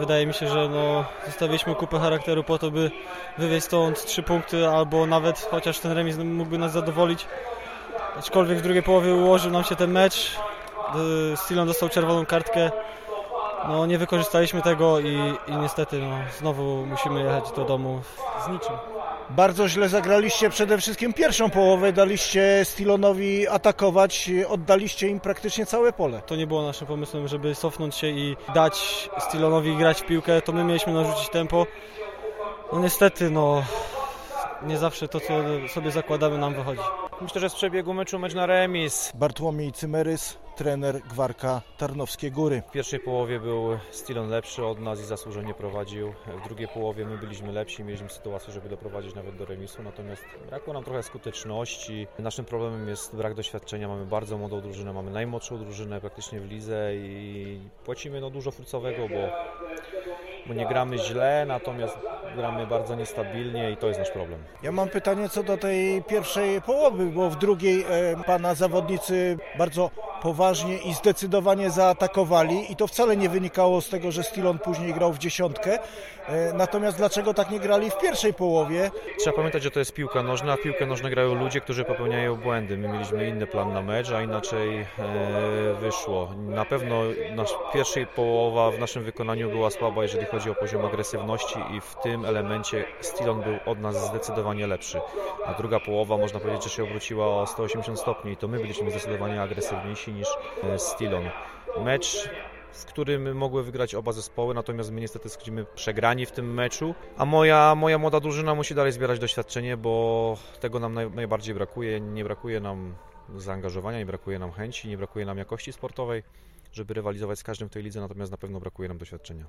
Wydaje mi się, że no, zostawiliśmy kupę charakteru po to, by wywieźć stąd trzy punkty, albo nawet chociaż ten remis mógłby nas zadowolić. Aczkolwiek w drugiej połowie ułożył nam się ten mecz. Y, Stilon dostał czerwoną kartkę. No, nie wykorzystaliśmy tego i, i niestety no, znowu musimy jechać do domu z niczym. Bardzo źle zagraliście przede wszystkim pierwszą połowę, daliście Stilonowi atakować, oddaliście im praktycznie całe pole. To nie było naszym pomysłem, żeby cofnąć się i dać Stilonowi grać w piłkę. To my mieliśmy narzucić tempo. No niestety, no nie zawsze to, co sobie zakładamy, nam wychodzi. Myślę, że z przebiegu meczu mecz na remis. Bartłomiej Cymerys, trener Gwarka Tarnowskie Góry. W pierwszej połowie był Stilon lepszy od nas i zasłużenie prowadził. W drugiej połowie my byliśmy lepsi, mieliśmy sytuację, żeby doprowadzić nawet do remisu, natomiast brakło nam trochę skuteczności. Naszym problemem jest brak doświadczenia. Mamy bardzo młodą drużynę, mamy najmłodszą drużynę praktycznie w lidze i płacimy no dużo furcowego, bo, bo nie gramy źle, natomiast gramy bardzo niestabilnie i to jest nasz problem. Ja mam pytanie co do tej pierwszej połowy, bo w drugiej e, pana zawodnicy bardzo poważnie i zdecydowanie zaatakowali i to wcale nie wynikało z tego, że Stilon później grał w dziesiątkę. E, natomiast dlaczego tak nie grali w pierwszej połowie? Trzeba pamiętać, że to jest piłka nożna, a piłkę nożną grają ludzie, którzy popełniają błędy. My mieliśmy inny plan na mecz, a inaczej e, wyszło. Na pewno nasz pierwszej połowa w naszym wykonaniu była słaba, jeżeli chodzi o poziom agresywności i w tym elemencie Stilon był od nas zdecydowanie lepszy. A druga połowa można powiedzieć, że się obróciła o 180 stopni i to my byliśmy zdecydowanie agresywniejsi niż e, Stilon. Mecz w którym mogły wygrać oba zespoły, natomiast my niestety schodzimy przegrani w tym meczu, a moja, moja młoda drużyna musi dalej zbierać doświadczenie, bo tego nam naj, najbardziej brakuje. Nie brakuje nam zaangażowania, nie brakuje nam chęci, nie brakuje nam jakości sportowej, żeby rywalizować z każdym w tej lidze, natomiast na pewno brakuje nam doświadczenia.